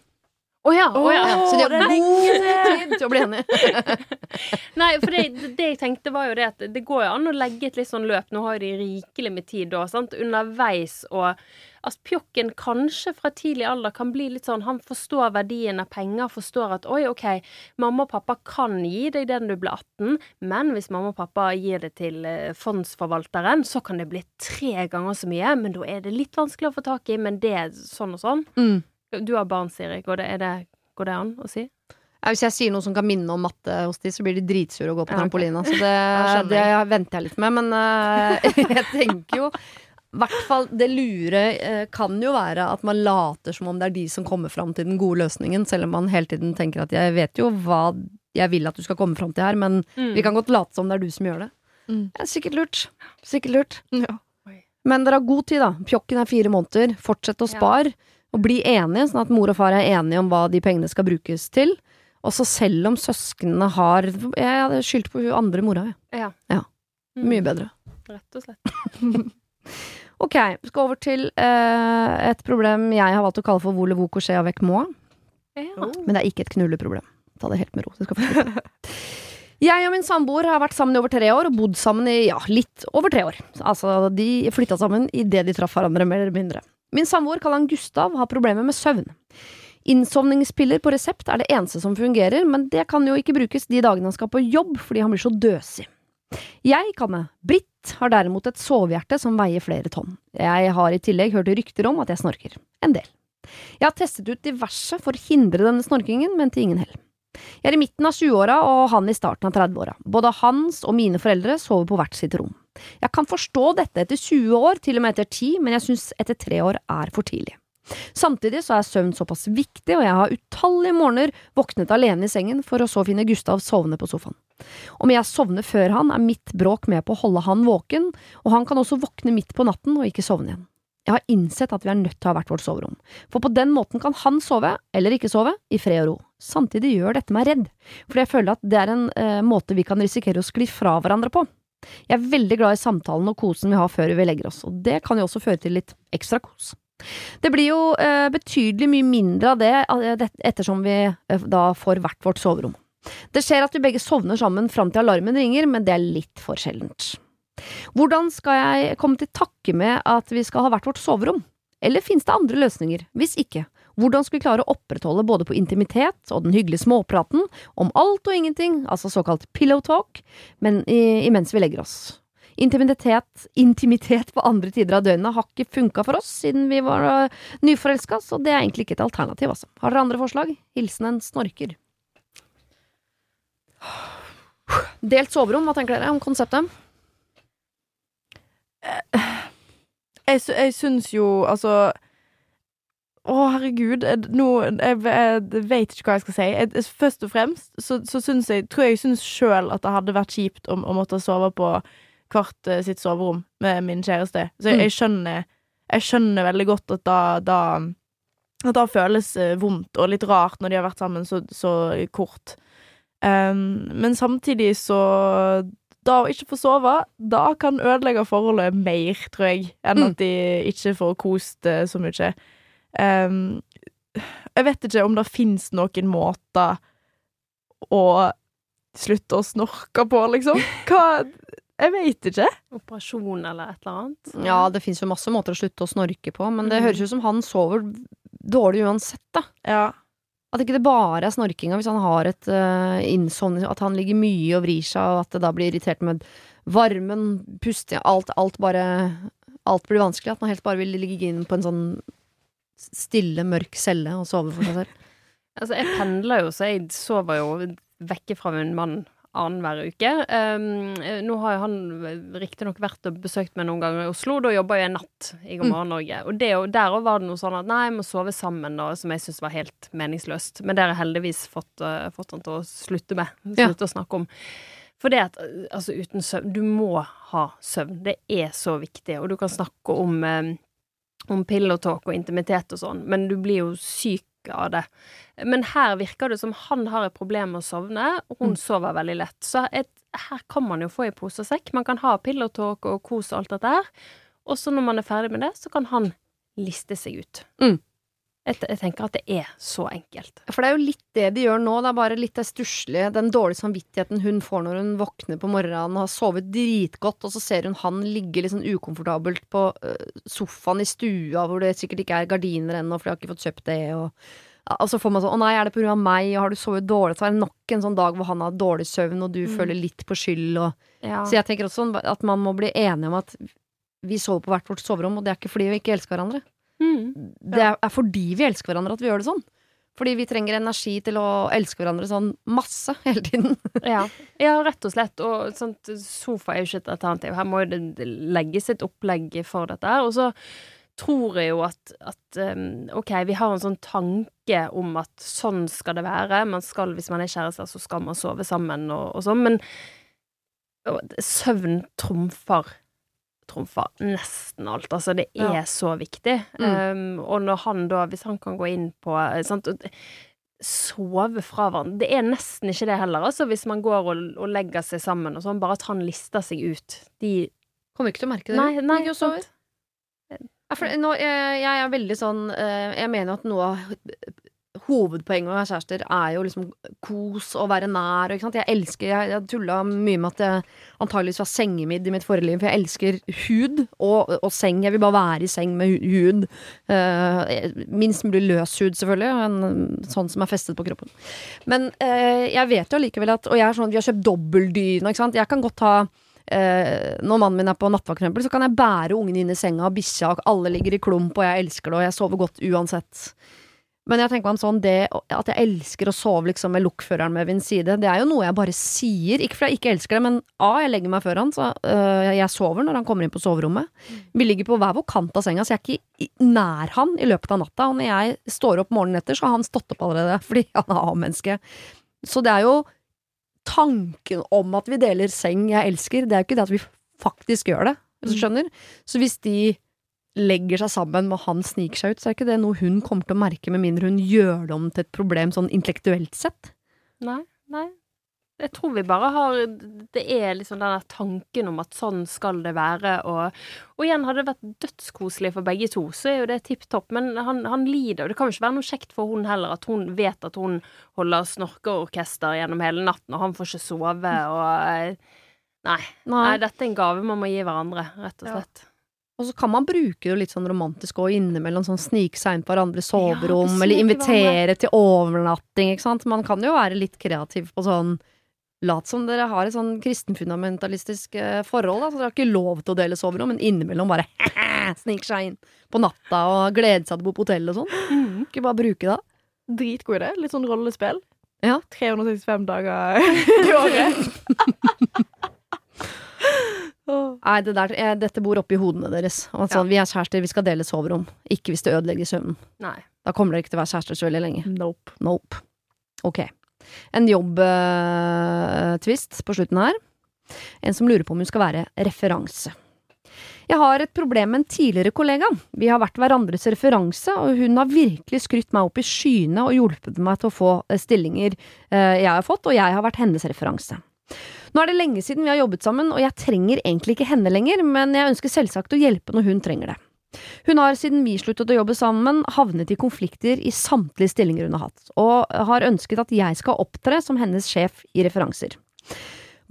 Å ja! Å, å ja. Oh, Så de det har god tid til å bli enige. Nei, for det, det jeg tenkte var jo det at det går jo an å legge et litt sånn løp. Nå har jo de rikelig med tid da, sant, underveis, og at Pjokken kanskje fra tidlig alder kan bli litt sånn Han forstår verdien av penger, forstår at oi, OK, mamma og pappa kan gi deg det når du blir 18, men hvis mamma og pappa gir det til eh, fondsforvalteren, så kan det bli tre ganger så mye, men da er det litt vanskelig å få tak i, men det er sånn og sånn. Mm. Du har barn, Siri. Går det, er det, går det an å si? Ja, hvis jeg sier noe som kan minne om matte hos de, så blir de dritsure og går på trampolina. Så det, det jeg. venter jeg litt med. Men uh, jeg tenker jo i hvert fall det lure uh, kan jo være at man later som om det er de som kommer fram til den gode løsningen, selv om man hele tiden tenker at jeg vet jo hva jeg vil at du skal komme fram til her, men Mm. vi kan godt late som det er du som gjør det. Mm. Ja, sikkert lurt. Sikkert lurt. Ja. Men dere har god tid, da. Pjokken er fire måneder. Fortsett å Ja. Og bli enige, sånn at mor og far er enige om hva de pengene skal brukes til. Og så selv om søsknene har Jeg hadde skyldt på hun andre mora, jeg. Ja. Ja. Mm. Mye bedre. Rett og slett. Ok, vi skal over til uh, et problem jeg har valgt å kalle for vole voco skje avec moi. Ja. Men det er ikke et knulleproblem. Ta det helt med ro. Det skal få Jeg og min samboer har vært sammen i over tre år og bodd sammen i ja, litt over tre år. Altså, de flytta sammen idet de traff hverandre, mer eller mindre. Min samboer, kall han Gustav, har problemer med søvn. Innsovningspiller på resept er det eneste som fungerer, men det kan jo ikke brukes de dagene han skal på jobb fordi han blir så døsig. Jeg kan det. Britt har derimot et sovehjerte som veier flere tonn. Jeg har i tillegg hørt rykter om at jeg snorker. En del. Jeg har testet ut diverse for å hindre denne snorkingen, men til ingen hell. Jeg er i midten av 20-åra og han i starten av 30-åra. Både hans og mine foreldre sover på hvert sitt rom. Jeg kan forstå dette etter 20 år, til og med etter 10, men jeg syns etter tre år er for tidlig. Samtidig så er søvn såpass viktig, og jeg har utallige morgener våknet alene i sengen for å så finne Gustav sovne på sofaen. Om jeg sovner før han, er mitt bråk med på å holde han våken, og han kan også våkne midt på natten og ikke sovne igjen. Jeg har innsett at vi er nødt til å ha hvert vårt soverom, for på den måten kan han sove, eller ikke sove, i fred og ro. Samtidig gjør dette meg redd, fordi jeg føler at det er en eh, måte vi kan risikere å skli fra hverandre på. Jeg er veldig glad i samtalen og kosen vi har før vi legger oss, og det kan jo også føre til litt ekstra kos. Det blir jo eh, betydelig mye mindre av det eh, ettersom vi eh, da får hvert vårt soverom. Det skjer at vi begge sovner sammen fram til alarmen ringer, men det er litt for sjeldent. Hvordan skal jeg komme til takke med at vi skal ha hvert vårt soverom? Eller finnes det andre løsninger? Hvis ikke, hvordan skal vi klare å opprettholde både på intimitet og den hyggelige småpraten om alt og ingenting, altså såkalt pillow talk, men imens vi legger oss? Intimitet, intimitet på andre tider av døgnet har ikke funka for oss siden vi var uh, nyforelska, så det er egentlig ikke et alternativ, altså. Har dere andre forslag? Hilsen en snorker. Delt soverom, hva tenker dere om konseptet? Jeg, sy- syns jo, altså Å, herregud. Nå, jeg, jeg vet ikke hva jeg skal si. Jeg, først og fremst så, så syns jeg Tror jeg syns sjøl at det hadde vært kjipt om, å måtte sove på hvert eh, sitt soverom med min kjæreste. Så jeg, Mm. jeg skjønner Jeg skjønner veldig godt at da, da At da føles eh, vondt og litt rart når de har vært sammen så, så kort. Um, men samtidig så da å ikke få sove, da kan ødelegge forholdet mer, tror jeg, enn Mm. at de ikke får kost eh, så mye. Ehm, jeg vet ikke om det fins noen måter å slutte å snorke på, liksom. Hva Jeg vet ikke. Operasjon eller et eller annet. Ja, det fins jo masse måter å slutte å snorke på, men det Mm. høres ut som han sover dårlig uansett, da. Ja. At ikke det bare er snorkinga hvis han har et uh, innsovning, at han ligger mye og vrir seg, og at det da blir irritert med varmen, pusting, alt, alt bare Alt blir vanskelig. At man helt bare vil ligge inn på en sånn stille, mørk celle og sove for seg selv. Altså, jeg pendler jo, så jeg sover jo vekke fra min mann annenhver uke. Um, nå har jo han riktignok vært og besøkt meg noen ganger i Oslo. Da jobber jo jeg natt i God Mm. morgen Norge. Og det, der òg var det noe sånn at nei, jeg må sove sammen, da, som jeg syntes var helt meningsløst. Men det har jeg heldigvis fått, uh, fått han til å slutte med. Ja. Slutte å snakke om. For det at uh, altså uten søvn Du må ha søvn. Det er så viktig. Og du kan snakke om um, om pillowtalk og intimitet og sånn, men du blir jo syk av det. Men her virker det som han har et problem med å sovne, og hun Mm. sover veldig lett. Så et, her kan man jo få i pose og sekk. Man kan ha pillowtalk og kos og alt dette her. Og så når man er ferdig med det, så kan han liste seg ut. Mm. Jeg, jeg tenker at det er så enkelt. For det er jo litt det de gjør nå. Det er bare litt det stusslige, den dårlige samvittigheten hun får når hun våkner på morgenen og har sovet dritgodt, og så ser hun han ligge litt sånn ukomfortabelt på øh, sofaen i stua hvor det sikkert ikke er gardiner ennå, for de har ikke fått kjøpt det, og og så får man sånn 'Å nei, er det på grunn av meg, og har du sovet dårlig?' Så er det nok en sånn dag hvor han har dårlig søvn, og du Mm. føler litt på skyld, og Ja. Så jeg tenker også at man må bli enige om at vi sover på hvert vårt soverom, og det er ikke fordi vi ikke elsker hverandre. Mm. Det er fordi vi elsker hverandre at vi gjør det sånn. Fordi vi trenger energi til å elske hverandre sånn masse hele tiden. Ja. ja, rett og slett. Og sånt, sofa er jo ikke et alternativ. Her må det legges et opplegg for dette. Og så tror jeg jo at, at um, OK, vi har en sånn tanke om at sånn skal det være. Man skal, hvis man er kjærester, så skal man sove sammen og, og sånn. Men og søvn trumfer trumfer nesten alt. Altså, det er Ja. så viktig. Um, og når han da, hvis han kan gå inn på eh, sant, Sove fra hverandre. Det er nesten ikke det heller, altså, hvis man går og, og legger seg sammen og sånn. Bare at han lister seg ut. De Kommer ikke til å merke det. Nei, nei, Ligger sant. Ja, for nå, jeg, jeg er veldig sånn eh, Jeg mener at noe av hovedpoenget med å være kjærester er jo liksom kos og være nær. og? Jeg elsker Jeg, jeg tulla mye med at jeg antageligvis var sengemidd i mitt forrige liv, for jeg elsker hud og, og seng. Jeg vil bare være i seng med hud. Uh, minst mulig løs hud, selvfølgelig. En sånn som er festet på kroppen. Men uh, jeg vet jo allikevel at Og jeg er sånn, vi har kjøpt dobbeldyne, ikke sant. Jeg kan godt ha Eh, når mannen min er på nattvakt, for eksempel, så kan jeg bære ungen inn i senga, bikkja, alle ligger i klump, og jeg elsker det, og jeg sover godt uansett. Men jeg tenker meg sånn det at jeg elsker å sove liksom med lokføreren med ved min side, det er jo noe jeg bare sier. Ikke fordi jeg ikke elsker det, men A, jeg legger meg før han, så øh, jeg sover når han kommer inn på soverommet. Vi ligger på hver vår kant av senga, så jeg er ikke nær han i løpet av natta. Og når jeg står opp morgenen etter, så har han stått opp allerede, fordi han er A-menneske. Så det er jo tanken om at vi deler seng jeg elsker, det er jo ikke det at vi faktisk gjør det. Hvis du skjønner? Så hvis de legger seg sammen og han sniker seg ut, så er ikke det noe hun kommer til å merke, med mindre hun gjør det om til et problem sånn intellektuelt sett. Nei, nei. Jeg tror vi bare har Det er liksom den der tanken om at sånn skal det være, og, og igjen, hadde det vært dødskoselig for begge to, så er jo det tipp topp, men han, han lider, og det kan jo ikke være noe kjekt for hun heller, at hun vet at hun holder snorkeorkester gjennom hele natten, og han får ikke sove, og Nei. Nei. Nei, dette er en gave man må gi hverandre, rett og Ja. Og så kan man bruke det litt sånn romantisk og innimellom sånn snike seg inn på hverandres soverom, ja, eller invitere til overnatting, ikke sant. Man kan jo være litt kreativ på sånn Lat som dere har et sånn kristenfundamentalistisk eh, forhold, da. Så dere har ikke lov til å dele soverom, men innimellom bare snike seg inn på natta og glede seg til å bo på hotell og sånn. Ikke bare bruke det. Dritgod idé. Litt sånn rollespill. Ja. 365 dager i året. Nei, det der, jeg, dette bor oppi hodene deres. Altså, sånn, Vi er kjærester, vi skal dele soverom. Ikke hvis det ødelegger søvnen. Nei. Da kommer dere ikke til å være kjærester så veldig lenge. Nope. Nope. Ok. En jobbtvist på slutten her. En som lurer på om hun skal være referanse. Jeg har et problem med en tidligere kollega. Vi har vært hverandres referanse, og hun har virkelig skrytt meg opp i skyene og hjulpet meg til å få eh, stillinger eh, jeg har fått, og jeg har vært hennes referanse. Nå er det lenge siden vi har jobbet sammen, og jeg trenger egentlig ikke henne lenger, men jeg ønsker selvsagt å hjelpe når hun trenger det. Hun har siden vi sluttet å jobbe sammen, havnet i konflikter i samtlige stillinger hun har hatt, og har ønsket at jeg skal opptre som hennes sjef i referanser.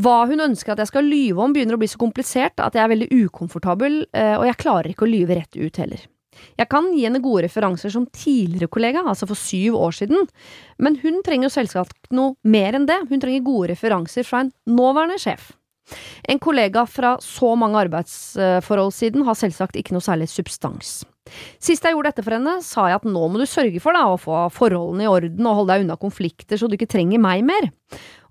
Hva hun ønsker at jeg skal lyve om, begynner å bli så komplisert at jeg er veldig ukomfortabel, eh, og jeg klarer ikke å lyve rett ut heller. Jeg kan gi henne gode referanser som tidligere kollega, altså for syv år siden, men hun trenger jo selvsagt noe mer enn det, hun trenger gode referanser fra en nåværende sjef. En kollega fra så mange arbeidsforhold siden har selvsagt ikke noe særlig substans. Sist jeg gjorde dette for henne, sa jeg at nå må du sørge for da, å få forholdene i orden og holde deg unna konflikter så du ikke trenger meg mer.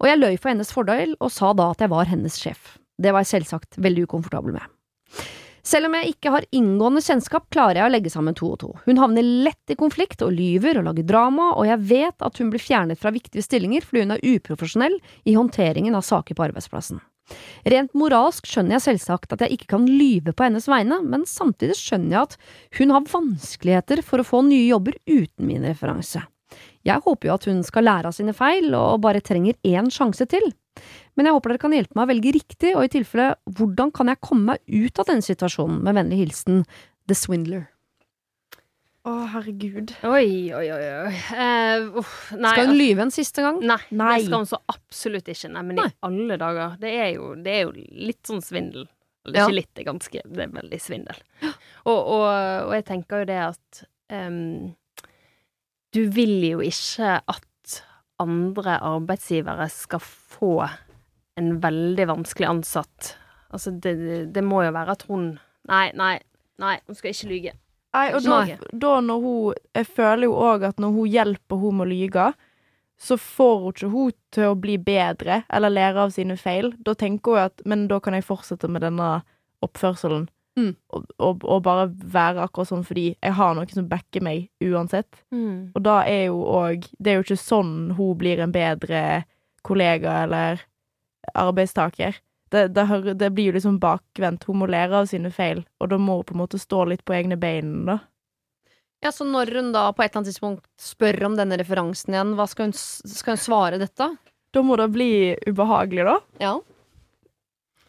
Og jeg løy for hennes fordel og sa da at jeg var hennes sjef. Det var jeg selvsagt veldig ukomfortabel med. Selv om jeg ikke har inngående kjennskap, klarer jeg å legge sammen to og to. Hun havner lett i konflikt og lyver og lager drama, og jeg vet at hun blir fjernet fra viktige stillinger fordi hun er uprofesjonell i håndteringen av saker på arbeidsplassen. Rent moralsk skjønner jeg selvsagt at jeg ikke kan lyve på hennes vegne, men samtidig skjønner jeg at hun har vanskeligheter for å få nye jobber uten min referanse. Jeg håper jo at hun skal lære av sine feil og bare trenger én sjanse til. Men jeg håper dere kan hjelpe meg å velge riktig, og i tilfelle, hvordan kan jeg komme meg ut av denne situasjonen? Med vennlig hilsen The Swindler. Å, herregud. Oi, oi, oi. oi. Uh, uh, nei, Skal hun lyve en siste gang? Nei, Nei. det skal hun så absolutt ikke. Nei, men Nei. i alle dager. Det er jo, det er jo litt sånn svindel. Eller Ja. Ikke litt, det er ganske Det er veldig svindel. Og, og, og jeg tenker jo det at um, Du vil jo ikke at andre arbeidsgivere skal få en veldig vanskelig ansatt. Altså, det, det, må jo være at hun Nei, nei, nei, hun skal ikke lyge. Nei, og da, da når hun Jeg føler jo òg at når hun hjelper hun med å lyge, så får hun ikke hun til å bli bedre eller lære av sine feil. Da tenker hun at Men da kan jeg fortsette med denne oppførselen. Mm. Og, og, og bare være akkurat sånn fordi jeg har noen som backer meg uansett. Mm. Og da er jo òg Det er jo ikke sånn hun blir en bedre kollega eller arbeidstaker. Det, det, det blir jo liksom bakvendt. Hun må lære av sine feil, og da må hun på en måte stå litt på egne bein, da. Ja, Så når hun da på et eller annet tidspunkt spør om denne referansen igjen, hva skal hun, skal hun svare dette? Da må det bli ubehagelig, da. Ja.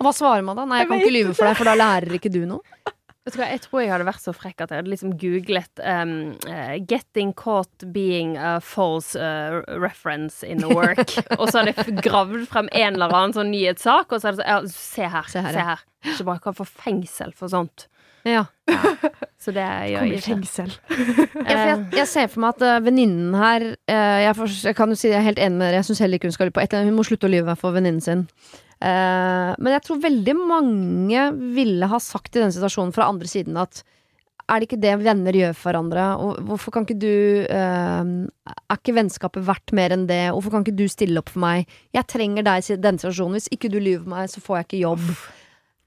Og hva svarer man da? Nei, jeg, Jeg kan ikke lyve for deg, for da lærer ikke du noe. Vet du hva, Jeg tror jeg hadde vært så frekk at jeg hadde liksom googlet um, uh, 'Getting caught being a false uh, reference in the work'. og så hadde jeg gravd frem en eller annen sånn nyhetssak, og så hadde jeg sagt ja, se her, Se se her, her. ja. Ikke bare kan få fengsel for sånt. Ja. Så det gjør jeg ikke. fengsel. Ja, jeg, jeg ser for meg at uh, venninnen her uh, jeg, for, jeg kan jo si jeg er helt enig med dere, jeg syns heller ikke hun skal lyve på et eller annet. Hun må slutte å lyve for venninnen sin. Eh, men jeg tror veldig mange ville ha sagt i den situasjonen fra andre siden at er det ikke det venner gjør for hverandre? Og hvorfor kan ikke du eh, Er ikke vennskapet verdt mer enn det? Hvorfor kan ikke du stille opp for meg? Jeg trenger deg i denne situasjonen. Hvis ikke du lyver meg, så får jeg ikke jobb.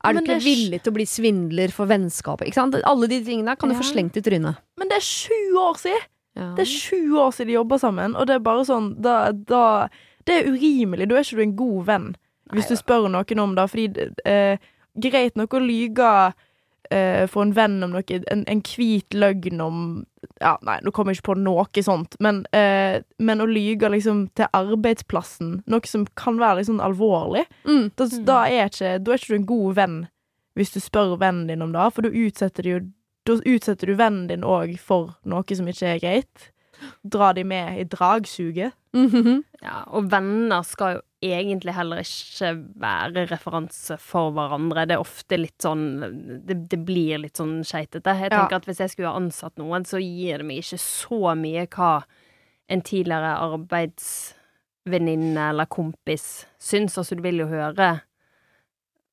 Er du ikke er villig til å bli svindler for vennskapet? Alle de tingene kan du Ja. få slengt i trynet. Men det er sju år siden! Ja. Det er sju år siden de jobber sammen, og det er bare sånn da, da Det er urimelig. Da er ikke du en god venn, hvis du spør noen om det. Fordi eh, Greit nok å lyge eh, for en venn om noe, en, en hvit løgn om Ja, nei, nå kommer jeg ikke på noe sånt, men, eh, men å lyge liksom til arbeidsplassen, noe som kan være litt sånn alvorlig, Mm. da, da, er ikke, da er ikke du en god venn hvis du spør vennen din om det, for da utsetter jo da utsetter du vennen din òg for noe som ikke er greit. Dra de med i dragsuget. Mhm. Ja, og venner skal jo egentlig heller ikke være referanse for hverandre. Det er ofte litt sånn Det, det blir litt sånn skeitete. Jeg Ja. tenker at hvis jeg skulle ha ansatt noen, så gir det meg ikke så mye hva en tidligere arbeidsvenninne eller kompis syns. Altså, du vil jo høre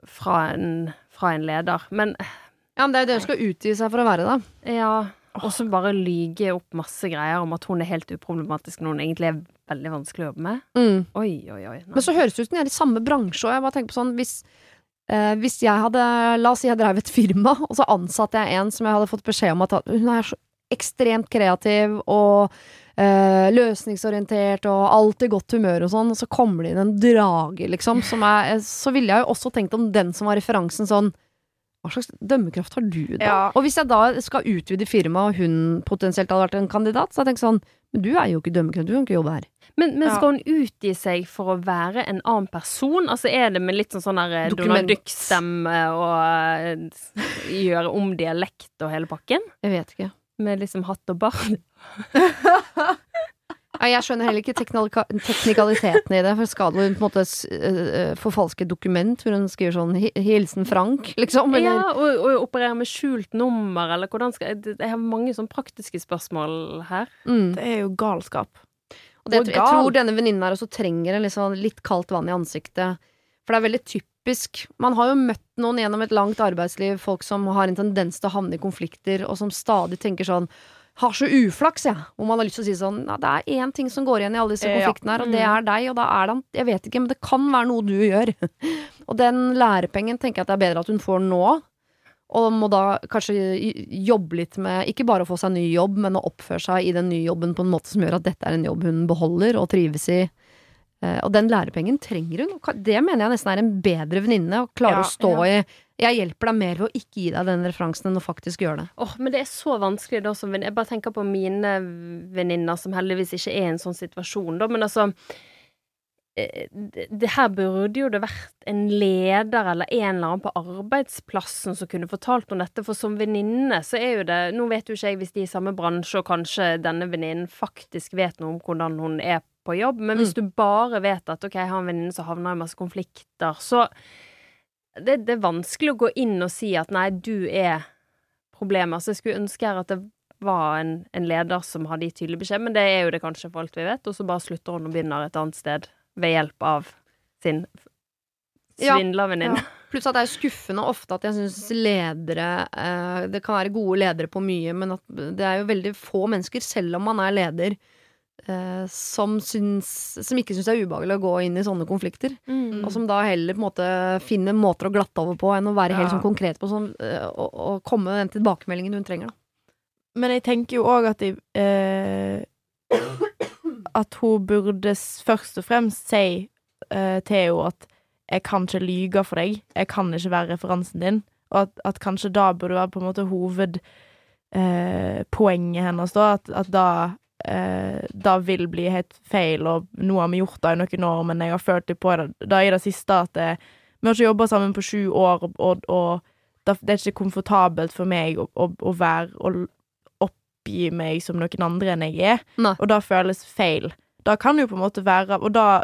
fra en, fra en leder. Men Ja, men det er jo det hun skal utgi seg for å være, da. ja Og så bare lyge opp masse greier om at hun er helt uproblematisk når hun egentlig er veldig vanskelig å jobbe med. Mm. Oi, oi, oi. nei. Men så høres det ut som de er i samme bransje, og jeg bare tenker på sånn hvis eh, hvis jeg hadde La oss si jeg drev et firma, og så ansatte jeg en som jeg hadde fått beskjed om at hun er så ekstremt kreativ og eh, løsningsorientert og alltid godt humør og sånn, og så kommer det inn en drage, liksom, som er Så ville jeg jo også tenkt om den som var referansen sånn hva slags dømmekraft har du, da? Ja. Og hvis jeg da skal utvide firmaet, og hun potensielt hadde vært en kandidat, så jeg tenker sånn Men du er jo ikke dømmekraft, du kan ikke jobbe her. Men, men Ja. skal hun utgi seg for å være en annen person? Altså Er det med litt sånn sånn der eh, Dokument. Donald Duck-stemme og uh, gjøre om dialekt og hele pakken? Jeg vet ikke. Med liksom hatt og bart? Jeg skjønner heller ikke teknikaliteten i det. For skal hun på en måte s- øh, forfalske dokument hvor hun skriver sånn 'Hilsen Frank', liksom? Eller Ja, og, og operere med skjult nummer, eller hvordan skal jeg Jeg har mange sånn praktiske spørsmål her. mm. Det er jo galskap. Og det, jeg, jeg tror denne venninnen her også trenger en sånn, litt kaldt vann i ansiktet. For det er veldig typisk. Man har jo møtt noen gjennom et langt arbeidsliv, folk som har en tendens til å havne i konflikter, og som stadig tenker sånn har så uflaks, jeg. Ja. Hvor man har lyst til å si sånn ja, Det er én ting som går igjen i alle disse konfliktene her, og det er deg, og da er det Jeg vet ikke, men det kan være noe du gjør. og den lærepengen tenker jeg at det er bedre at hun får nå. Og må da kanskje jobbe litt med Ikke bare å få seg ny jobb, men å oppføre seg i den nye jobben på en måte som gjør at dette er en jobb hun beholder og trives i. Eh, og den lærepengen trenger hun. Det mener jeg nesten er en bedre venninne. Å klare Ja, å stå i Jeg hjelper deg mer ved å ikke gi deg den referansen enn å faktisk gjøre det. Åh, men det er så vanskelig da som venn- Jeg bare tenker på mine venninner som heldigvis ikke er i en sånn situasjon, da, men altså eh, det, det her burde jo det vært en leder eller en eller annen på arbeidsplassen som kunne fortalt om dette, for som venninne så er jo det Nå vet jo ikke jeg hvis de er i samme bransje, og kanskje denne venninnen faktisk vet noe om hvordan hun er på jobb, men hvis du bare vet at ok, jeg har en venninne som havner i masse konflikter, så det, det er vanskelig å gå inn og si at nei, du er problemet. Så jeg skulle ønske her at det var en, en leder som hadde gitt tydelig beskjed, men det er jo det kanskje for alt vi vet, og så bare slutter hun og begynner et annet sted ved hjelp av sin Ja, ja. Pluss at det er skuffende ofte at jeg syns ledere eh, Det kan være gode ledere på mye, men at det er jo veldig få mennesker, selv om man er leder, som, syns, som ikke syns det er ubehagelig å gå inn i sånne konflikter. Mm. Og som da heller på en måte finner måter å glatte over på enn å være helt sånn konkret på sånn, eh, og, og komme med den tilbakemeldingen hun trenger. Da. Men jeg tenker jo òg at de eh, At hun burde først og fremst si eh, til henne at 'jeg kan ikke lyge for deg', 'jeg kan ikke være referansen din', og at, at kanskje da burde være på en måte hovedpoenget eh, hennes, da. At, at da eh, da vil bli helt feil, og nå har vi gjort det i noen år, men jeg har følt litt på det da i det siste at det, vi har ikke jobba sammen på sju år, og, og, og da, det er ikke komfortabelt for meg å, å, å være å oppgi meg som noen andre enn jeg er, Nei. og da føles feil. Da kan det jo på en måte være Og da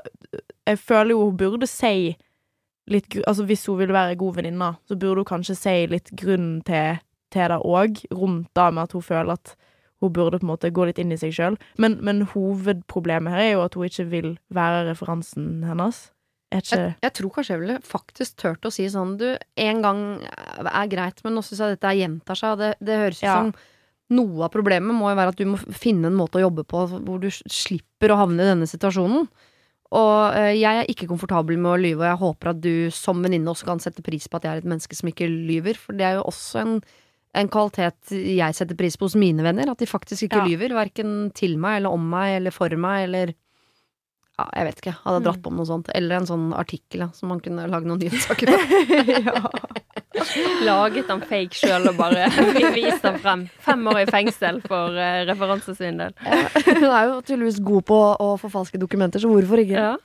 Jeg føler jo hun burde si litt Altså hvis hun vil være god venninne, så burde hun kanskje si litt grunn til, til det òg, rundt det med at hun føler at hun burde på en måte gå litt inn i seg sjøl. Men, men hovedproblemet her er jo at hun ikke vil være referansen hennes. Ikke Jeg, jeg tror kanskje jeg ville faktisk turt å si sånn Du, en gang er greit, men nå syns jeg dette gjentar seg, det, det høres ut Ja. som noe av problemet må jo være at du må finne en måte å jobbe på hvor du slipper å havne i denne situasjonen. Og eh, jeg er ikke komfortabel med å lyve, og jeg håper at du som venninne også kan sette pris på at jeg er et menneske som ikke lyver, for det er jo også en, en kvalitet jeg setter pris på hos mine venner, at de faktisk ikke Ja. lyver, verken til meg eller om meg eller for meg eller ja, jeg vet ikke, hadde dratt på med noe sånt. Eller en sånn artikkel ja, som man kunne lage noen nyhetssaker på. Laget han fake sjøl og bare vist han frem. Fem år i fengsel for uh, referansesvindel. Hun er jo tydeligvis god på å forfalske dokumenter, så hvorfor ikke? Ja.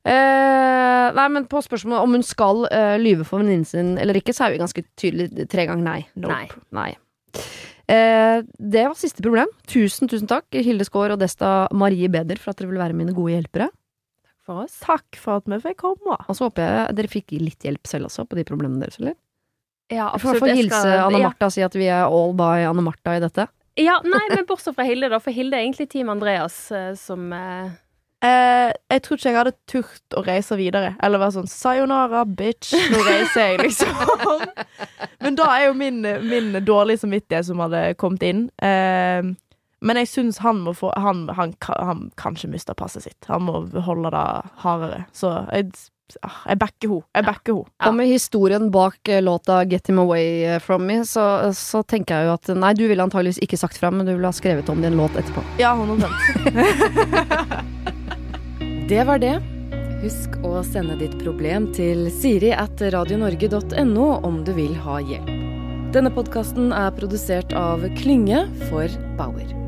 Eh, nei, men på spørsmålet om hun skal uh, lyve for venninnen sin eller ikke, så er vi ganske tydelig tre ganger nei. Nei. Nei. Uh, det var siste problem. Tusen, tusen takk, Hilde Skaar og Desta Marie Beder, for at dere ville være mine gode hjelpere. Takk For oss. Takk for at vi fikk komme. Og så håper jeg dere fikk litt hjelp selv også, på de problemene deres, eller? Ja, Jeg får fall Jeg hilse skal... Anne Martha og si at vi er all by Anne Martha i dette. Ja, nei, men bortsett fra Hilde, da. For Hilde er egentlig Team Andreas, som eh, jeg tror ikke jeg hadde turt å reise videre. Eller være sånn 'sayonara, bitch', nå reiser jeg, liksom. Men da er jo min, min dårlige samvittighet som hadde kommet inn. Eh, men jeg syns han må få Han, han, kan- han kanskje ikke miste passet sitt. Han må holde det hardere. Så jeg, jeg backer ho. Jeg backer henne. Ja. Og med historien bak eh, låta 'Get Him Away eh, From Me', så, så tenker jeg jo at nei, du ville antageligvis ikke sagt fra, men du ville ha skrevet om din låt etterpå. Ja, 100 Det var det. Husk å sende ditt problem til siri at radionorge.no om du vil ha hjelp. Denne podkasten er produsert av Klynge for Bauer.